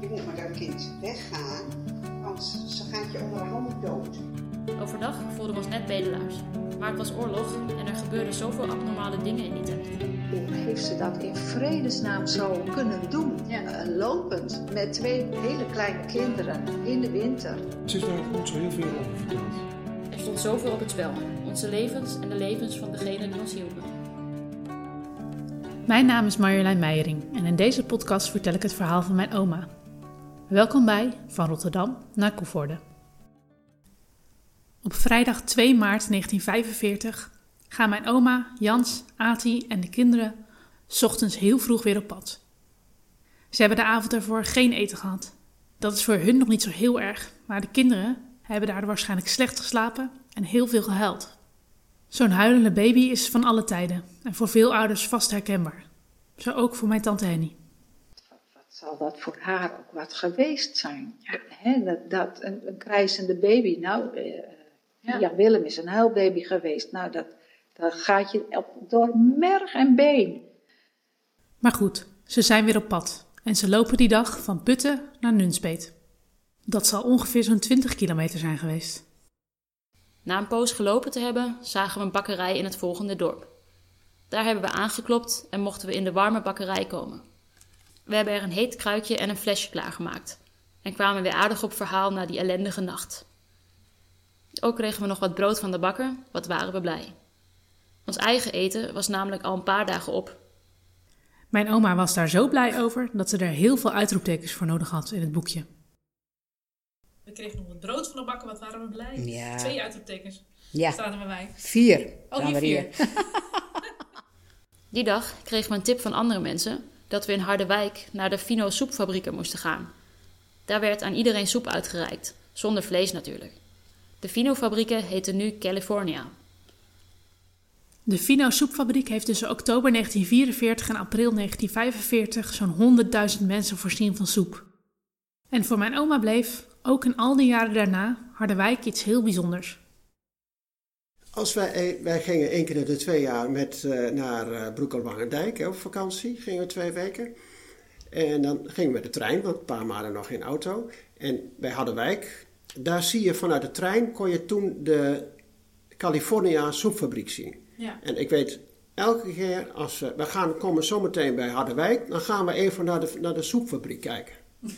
Je moet met dat kind weggaan, want ze gaat je onder de handen dood. Overdag voelden we ons net bedelaars. Maar het was oorlog en er gebeurden zoveel abnormale dingen in die tijd. Hoe heeft ze dat in vredesnaam zo kunnen doen? Eh, lopend met twee hele kleine kinderen in de winter. Ze is daar niet zo heel veel over verteld. Er stond zoveel op het spel. Onze levens en de levens van degenen die ons hielpen. Mijn naam is Marjolein Meijering en in deze podcast vertel ik het verhaal van mijn oma. Welkom bij Van Rotterdam naar Koevoorde. Op vrijdag 2 maart 1945 gaan mijn oma, Jans, Ati en de kinderen ochtends heel vroeg weer op pad. Ze hebben de avond ervoor geen eten gehad. Dat is voor hun nog niet zo heel erg, maar de kinderen hebben daardoor waarschijnlijk slecht geslapen en heel veel gehuild. Zo'n huilende baby is van alle tijden en voor veel ouders vast herkenbaar. Zo ook voor mijn tante Henny. Zal dat voor haar ook wat geweest zijn? Hè, dat, dat een, een krijzende baby, nou, eh, ja. Willem is een huilbaby geweest. Nou, dat, dat gaat je op, door merg en been. Maar goed, ze zijn weer op pad en ze lopen die dag van Putten naar Nunspeet. Dat zal ongeveer zo'n 20 kilometer zijn geweest. Na een poos gelopen te hebben, zagen we een bakkerij in het volgende dorp. Daar hebben we aangeklopt en mochten we in de warme bakkerij komen. We hebben er een heet kruidje en een flesje klaargemaakt en kwamen weer aardig op verhaal na die ellendige nacht. Ook kregen we nog wat brood van de bakker, wat waren we blij. Ons eigen eten was namelijk al een paar dagen op. Mijn oma was daar zo blij over dat ze er heel veel uitroeptekens voor nodig had in het boekje. We kregen nog wat brood van de bakker, wat waren we blij. Ja. Twee uitroeptekens. Ja, Staan er bij mij. vier. Oh, hier er vier. Die dag kregen we een tip van andere mensen dat we in Harderwijk naar de Fino soepfabrieken moesten gaan. Daar werd aan iedereen soep uitgereikt, zonder vlees natuurlijk. De Fino-fabrieken heten nu California. De Fino soepfabriek heeft tussen oktober 1944 en april 1945 zo'n 100.000 mensen voorzien van soep. En voor mijn oma bleef, ook in al die jaren daarna, Harderwijk iets heel bijzonders. Als wij, wij gingen één keer in de twee jaar met, eh, naar uh, Broekelwangendijk hè, op vakantie, gingen we twee weken. En dan gingen we met de trein, want een paar maanden nog geen auto. En bij Harderwijk, daar zie je vanuit de trein, kon je toen de California soepfabriek zien. Ja. En ik weet, elke keer als we, we gaan, komen zometeen bij Harderwijk, dan gaan we even naar de, naar de soepfabriek kijken.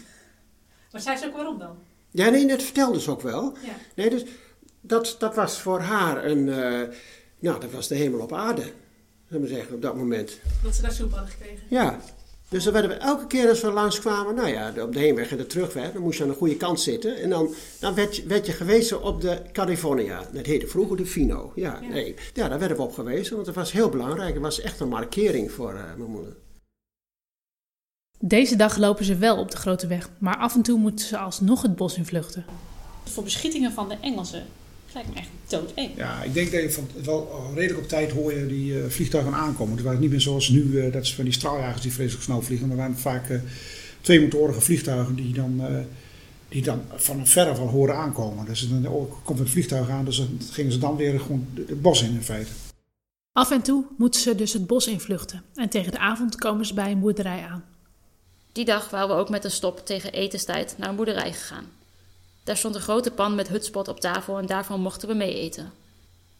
Maar zei ze ook waarom dan? Ja, nee, dat vertelde ze ook wel. Ja. Nee, dus dat, dat was voor haar een, eh, nou, dat was de hemel op aarde, zullen we zeggen, op dat moment. Dat ze daar soep hadden gekregen. Ja, dus dan werden we elke keer als we langskwamen, nou ja, op de heenweg en de terugweg, dan moest je aan de goede kant zitten. En dan, dan werd, je, werd je gewezen op de California. Dat heette vroeger de Fino. Ja, Ja. Nee, ja, daar werden we op gewezen, want dat was heel belangrijk. Het was echt een markering voor eh, mijn moeder. Deze dag lopen ze wel op de grote weg, maar af en toe moeten ze alsnog het bos in vluchten. Voor beschietingen van de Engelsen lijkt me echt doodeng. Ja, ik denk dat je van, wel redelijk op tijd hoor je die eh, vliegtuigen aankomen. Het waren niet meer zoals nu, eh, dat is van die straaljagers die vreselijk snel vliegen. Maar er waren vaak eh, twee motorige vliegtuigen die dan, eh, die dan van verre van horen aankomen. Dus dan oh, komt het vliegtuig aan, dus dan gingen ze dan weer gewoon het bos in in feite. Af en toe moeten ze dus het bos invluchten en tegen de avond komen ze bij een boerderij aan. Die dag waren we ook met een stop tegen etenstijd naar een boerderij gegaan. Daar stond een grote pan met hutspot op tafel en daarvan mochten we mee eten.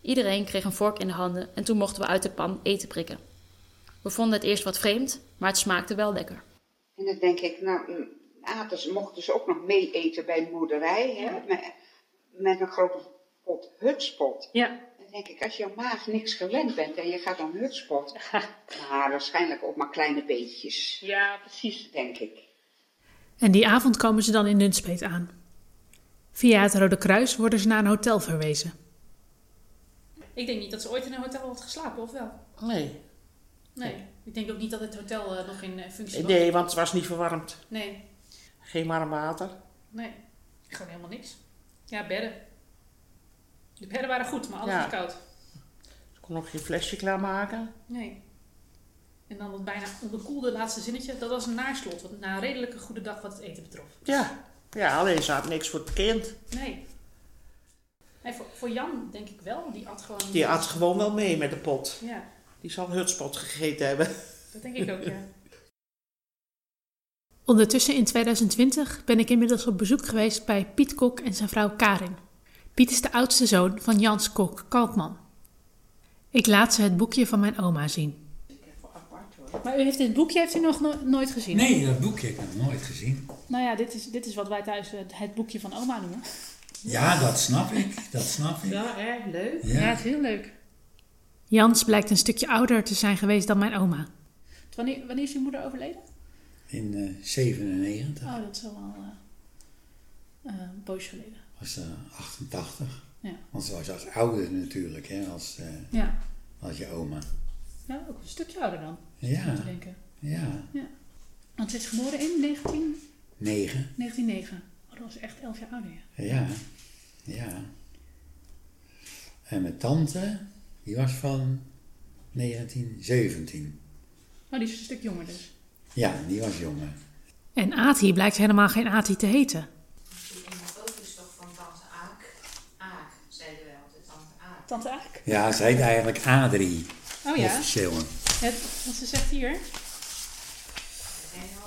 Iedereen kreeg een vork in de handen en toen mochten we uit de pan eten prikken. We vonden het eerst wat vreemd, maar het smaakte wel lekker. En dan denk ik, nou, mm, aten ze, mochten ze ook nog mee eten bij de boerderij, hè, met, met een grote pot hutspot. Ja. Dan denk ik, als jouw maag niks gewend bent en je gaat dan hutspot, nou, waarschijnlijk ook maar kleine beetjes, Ja, precies. denk ik. En die avond komen ze dan in Nunspeet aan. Via het Rode Kruis worden ze naar een hotel verwezen. Ik denk niet dat ze ooit in een hotel had geslapen, of wel? Nee. Nee. Ik denk ook niet dat het hotel eh, nog in eh, functie was. nee, want het was niet verwarmd. Nee. Geen warm water. Nee. Gewoon helemaal niks. Ja, bedden. De bedden waren goed, maar alles Ja. was koud. Ze kon nog geen flesje klaarmaken. Nee. En dan dat bijna onderkoelde laatste zinnetje. Dat was een naarslot. Want na een redelijke goede dag wat het eten betrof. Ja. Ja, alleen ze had niks voor het kind. Nee. Nee, voor, voor Jan denk ik wel. Die at gewoon... Die at gewoon wel mee met de pot. Ja, Die zal hutspot gegeten hebben. dat denk ik ook, ja. Ondertussen in 2020 ben ik inmiddels op bezoek geweest bij Piet Kok en zijn vrouw Karin. Piet is de oudste zoon van Jans Kok Kalkman. Ik laat ze het boekje van mijn oma zien. Maar u heeft dit boekje heeft u nog no- nooit gezien? Nee, dat boekje heb ik nog nooit gezien. Nou ja, dit is, dit is wat wij thuis het, het boekje van oma noemen. Ja, dat snap ik. Dat snap ik. Ja, erg leuk. Ja, het is heel leuk. Jans blijkt een stukje ouder te zijn geweest dan mijn oma. Wanneer, wanneer is uw moeder overleden? In eh 97 Oh, dat is al wel eh, eh, een poosje geleden. was ze 88. Ja. Want ze was als ouder natuurlijk, hè, als, eh, Ja. als je oma. Ja, ook een stukje ouder dan, Ja, ik denken. ja. Want ze is geboren in 19, 9. 1909. Oh, dat was echt elf jaar ouder, ja. Ja, ja. En mijn tante, die was van 1917. Oh, die is een stuk jonger dus. Ja, die was jonger. En Ati blijkt helemaal geen Ati te heten. ook is toch van tante Aak. Aak, zeiden wij altijd, tante Aak. Tante Aak. Ja, ze heet eigenlijk Adrie, Oh ja, officieel. het, wat ze zegt hier.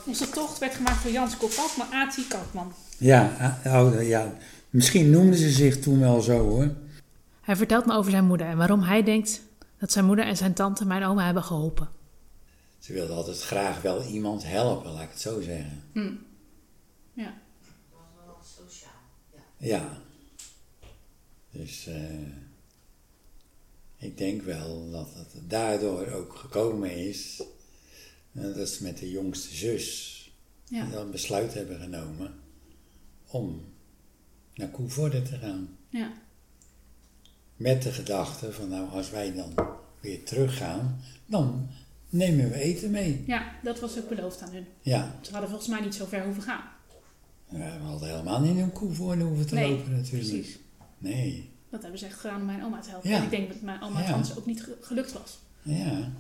Onze tocht werd gemaakt door Jans Kopak, maar Ati Kalkman. Ja, ouder, ja, misschien noemden ze zich toen wel zo hoor. Hij vertelt me over zijn moeder en waarom hij denkt dat zijn moeder en zijn tante mijn oma hebben geholpen. Ze wilde altijd graag wel iemand helpen, laat ik het zo zeggen. Ja. was wel sociaal. Ja. Ja. Dus eh, ik denk wel dat het daardoor ook gekomen is dat ze met de jongste zus Ja. dan besluit hebben genomen om naar Koevoorde te gaan. Ja. Met de gedachte van nou als wij dan weer teruggaan, dan nemen we eten mee. ja, dat was ook beloofd aan hun. Ja, Ze hadden volgens mij niet zo ver hoeven gaan. we hadden helemaal niet in Koevoorde hoeven te Nee, lopen natuurlijk. precies. Nee, Dat hebben ze echt gedaan om mijn oma te helpen. Ja. En ik denk dat mijn oma het Ja. anders ook niet ge- gelukt was. ja.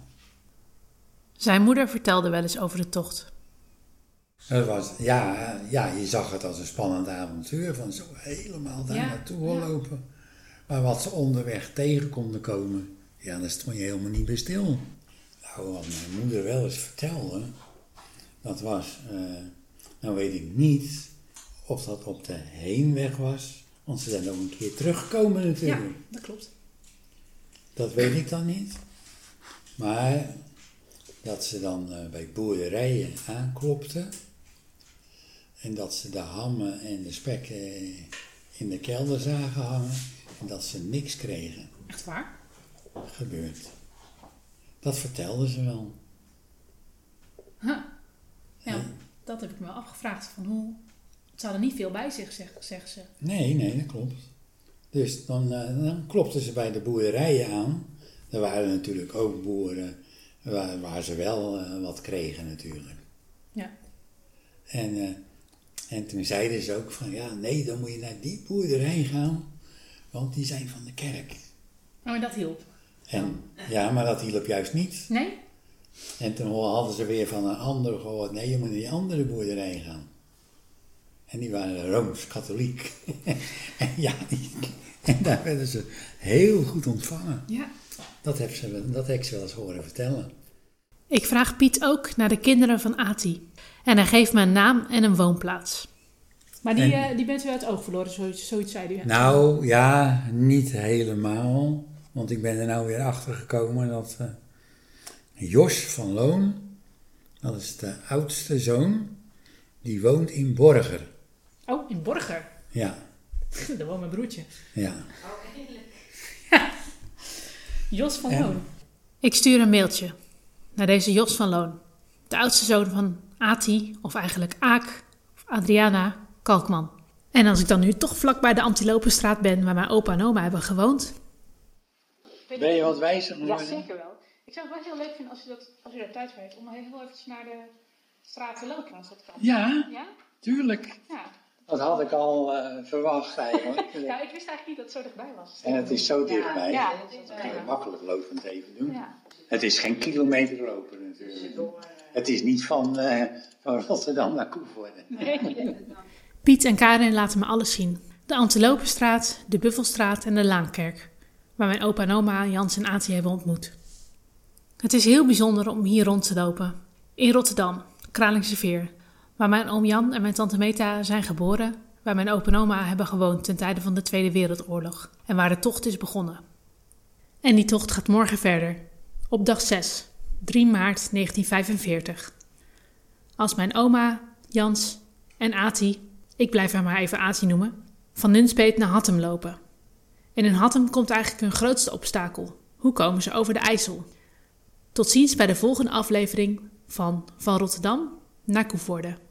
Zijn moeder vertelde wel eens over de tocht. Het was, ja, ja, je zag het als een spannend avontuur, van zo helemaal daar Ja, naartoe ja. lopen. Maar wat ze onderweg tegen konden komen, ja, daar stond je helemaal niet bij stil. Nou, wat mijn moeder wel eens vertelde, dat was, eh, nou weet ik niet of dat op de heenweg was, want ze zijn ook een keer teruggekomen Ja, natuurlijk. dat klopt. Dat weet ik dan niet. Maar dat ze dan eh, bij boerderijen aanklopten. En dat ze de hammen en de spekken in de kelder zagen hangen. En dat ze niks kregen. Echt waar? Gebeurd. Dat vertelden ze wel. Huh. Ja, dat heb ik me afgevraagd. Van hoe... Ze hadden niet veel bij zich, zeg- zeggen ze. Nee, nee, dat klopt. Dus dan, eh, dan klopten ze bij de boerderijen aan. Er waren natuurlijk ook boeren waar, waar ze wel eh, wat kregen natuurlijk. Ja. En, eh, en toen zeiden ze ook van, ja, nee, dan moet je naar die boerderij gaan, want die zijn van de kerk. Oh, en dat hielp. En, ja, maar dat hielp juist niet. Nee? En toen hadden ze weer van een ander gehoord, nee, je moet naar die andere boerderij gaan. En die waren Rooms-Katholiek. en ja, die, en daar werden ze heel goed ontvangen. Ja. Dat heb, ze, dat heb ik ze wel eens horen vertellen. Ik vraag Piet ook naar de kinderen van Ati. En hij geeft me een naam en een woonplaats. Maar die, En- eh, die bent u uit het oog verloren, zoiets, zoiets zei u. Nou, ja, niet helemaal. Want ik ben er nou weer achter gekomen dat eh, Jos van Loon, dat is de oudste zoon, die woont in Borger. Oh, in Borger. Ja, Daar woont mijn broertje. ja. Jos van En? Loon. Ik stuur een mailtje naar deze Jos van Loon. De oudste zoon van Ati, of eigenlijk Aak, of Adriana Kalkman. En als ik dan nu toch vlak bij de Antilopenstraat ben, waar mijn opa en oma hebben gewoond, Ben je wat wijzer Ja, zeker wel. Ik zou het wel heel leuk vinden als u, dat, als u daar tijd voor heeft, om heel even naar de straat de Looplaan te komen. Ja, Ja? tuurlijk. Ja. Dat had ik al eh, verwacht eigenlijk. Ja, ik wist eigenlijk niet dat het zo dichtbij was. En het is zo dichtbij. Ja, Dat kan je makkelijk lopend even doen. ja. Het is geen kilometer lopen natuurlijk. Het is niet van, eh, van Rotterdam naar Koevoorde. Piet en Karin laten me alles zien. De Antilopenstraat, de Buffelstraat en de Laankerk, waar mijn opa en oma Jans en Ati hebben ontmoet. Het is heel bijzonder om hier rond te lopen. In Rotterdam, Kralingse Veer, Waar mijn oom Jan en mijn tante Meta zijn geboren, waar mijn opa en oma hebben gewoond ten tijde van de Tweede Wereldoorlog en waar de tocht is begonnen. En die tocht gaat morgen verder, op dag 6, 3 maart 1945. Als mijn oma, Jans en Ati, ik blijf haar maar even Ati noemen, van Nunspeet naar Hattem lopen. En in Hattem komt eigenlijk hun grootste obstakel. Hoe komen ze over de IJssel? Tot ziens bij de volgende aflevering van Van Rotterdam naar Koevoorde.